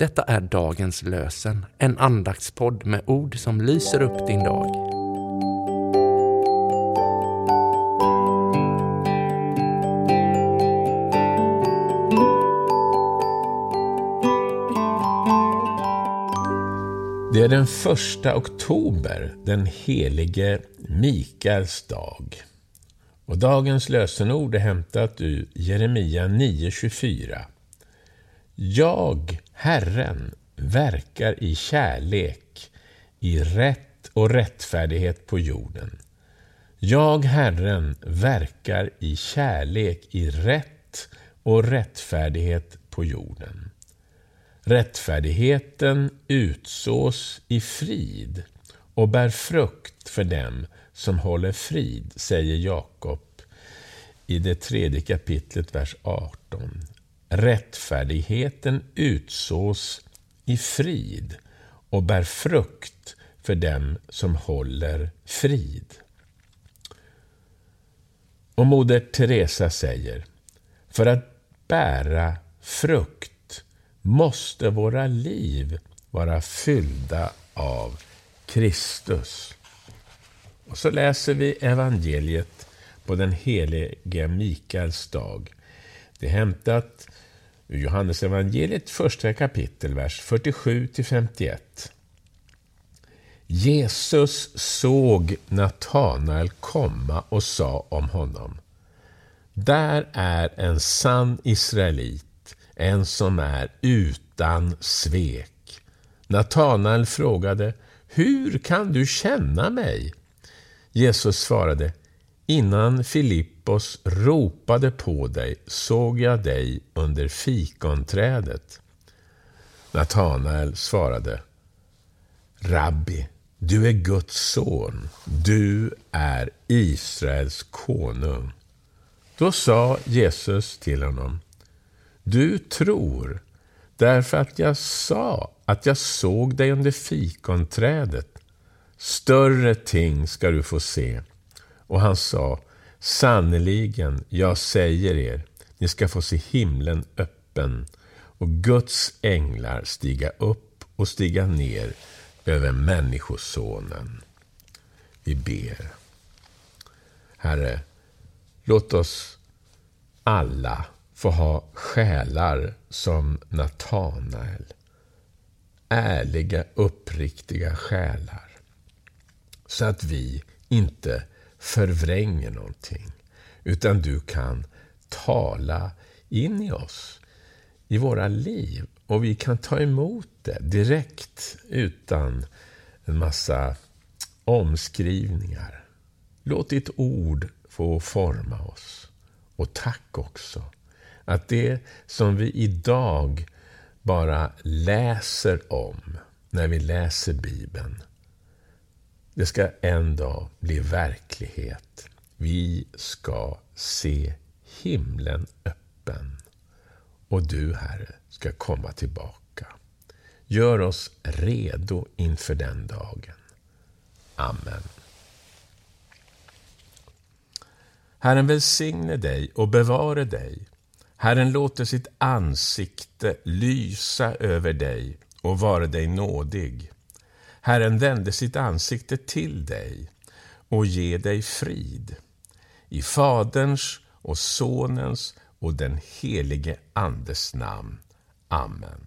Detta är dagens lösen, en andaktspodd med ord som lyser upp din dag. Det är den första oktober, den helige Mikaels dag. Och dagens lösenord är hämtat ur Jeremia 9.24. Jag, Herren, verkar i kärlek, i rätt och rättfärdighet på jorden. Jag, Herren, verkar i kärlek, i rätt och rättfärdighet på jorden. Rättfärdigheten utsås i frid och bär frukt för dem som håller frid, säger Jakob i det tredje kapitlet, vers 18. Rättfärdigheten utsås i frid och bär frukt för dem som håller frid. Och Moder Teresa säger, för att bära frukt måste våra liv vara fyllda av Kristus. Och så läser vi evangeliet på den helige Mikaels dag. Det är hämtat ur Johannesevangeliet första kapitel, vers 47-51. Jesus såg Natanael komma och sa om honom. Där är en sann israelit, en som är utan svek. Natanael frågade, hur kan du känna mig? Jesus svarade, innan Filippos ropade på dig såg jag dig under fikonträdet. Natanael svarade, Rabbi, du är Guds son, du är Israels konung. Då sa Jesus till honom, du tror därför att jag sa att jag såg dig under fikonträdet. Större ting ska du få se. Och han sa, sannerligen, jag säger er, ni ska få se himlen öppen och Guds änglar stiga upp och stiga ner över Människosonen. Vi ber. Herre, låt oss alla få ha själar som Natanael. Ärliga, uppriktiga själar. Så att vi inte förvränger någonting. Utan du kan tala in i oss, i våra liv. Och vi kan ta emot det direkt utan en massa omskrivningar. Låt ditt ord få forma oss. Och tack också att det som vi idag bara läser om när vi läser Bibeln, det ska en dag bli verklighet. Vi ska se himlen öppen. Och du, Herre, ska komma tillbaka. Gör oss redo inför den dagen. Amen. Herren välsigne dig och bevare dig. Herren låter sitt ansikte lysa över dig och vara dig nådig. Herren vände sitt ansikte till dig och ge dig frid. I Faderns och Sonens och den helige Andes namn. Amen.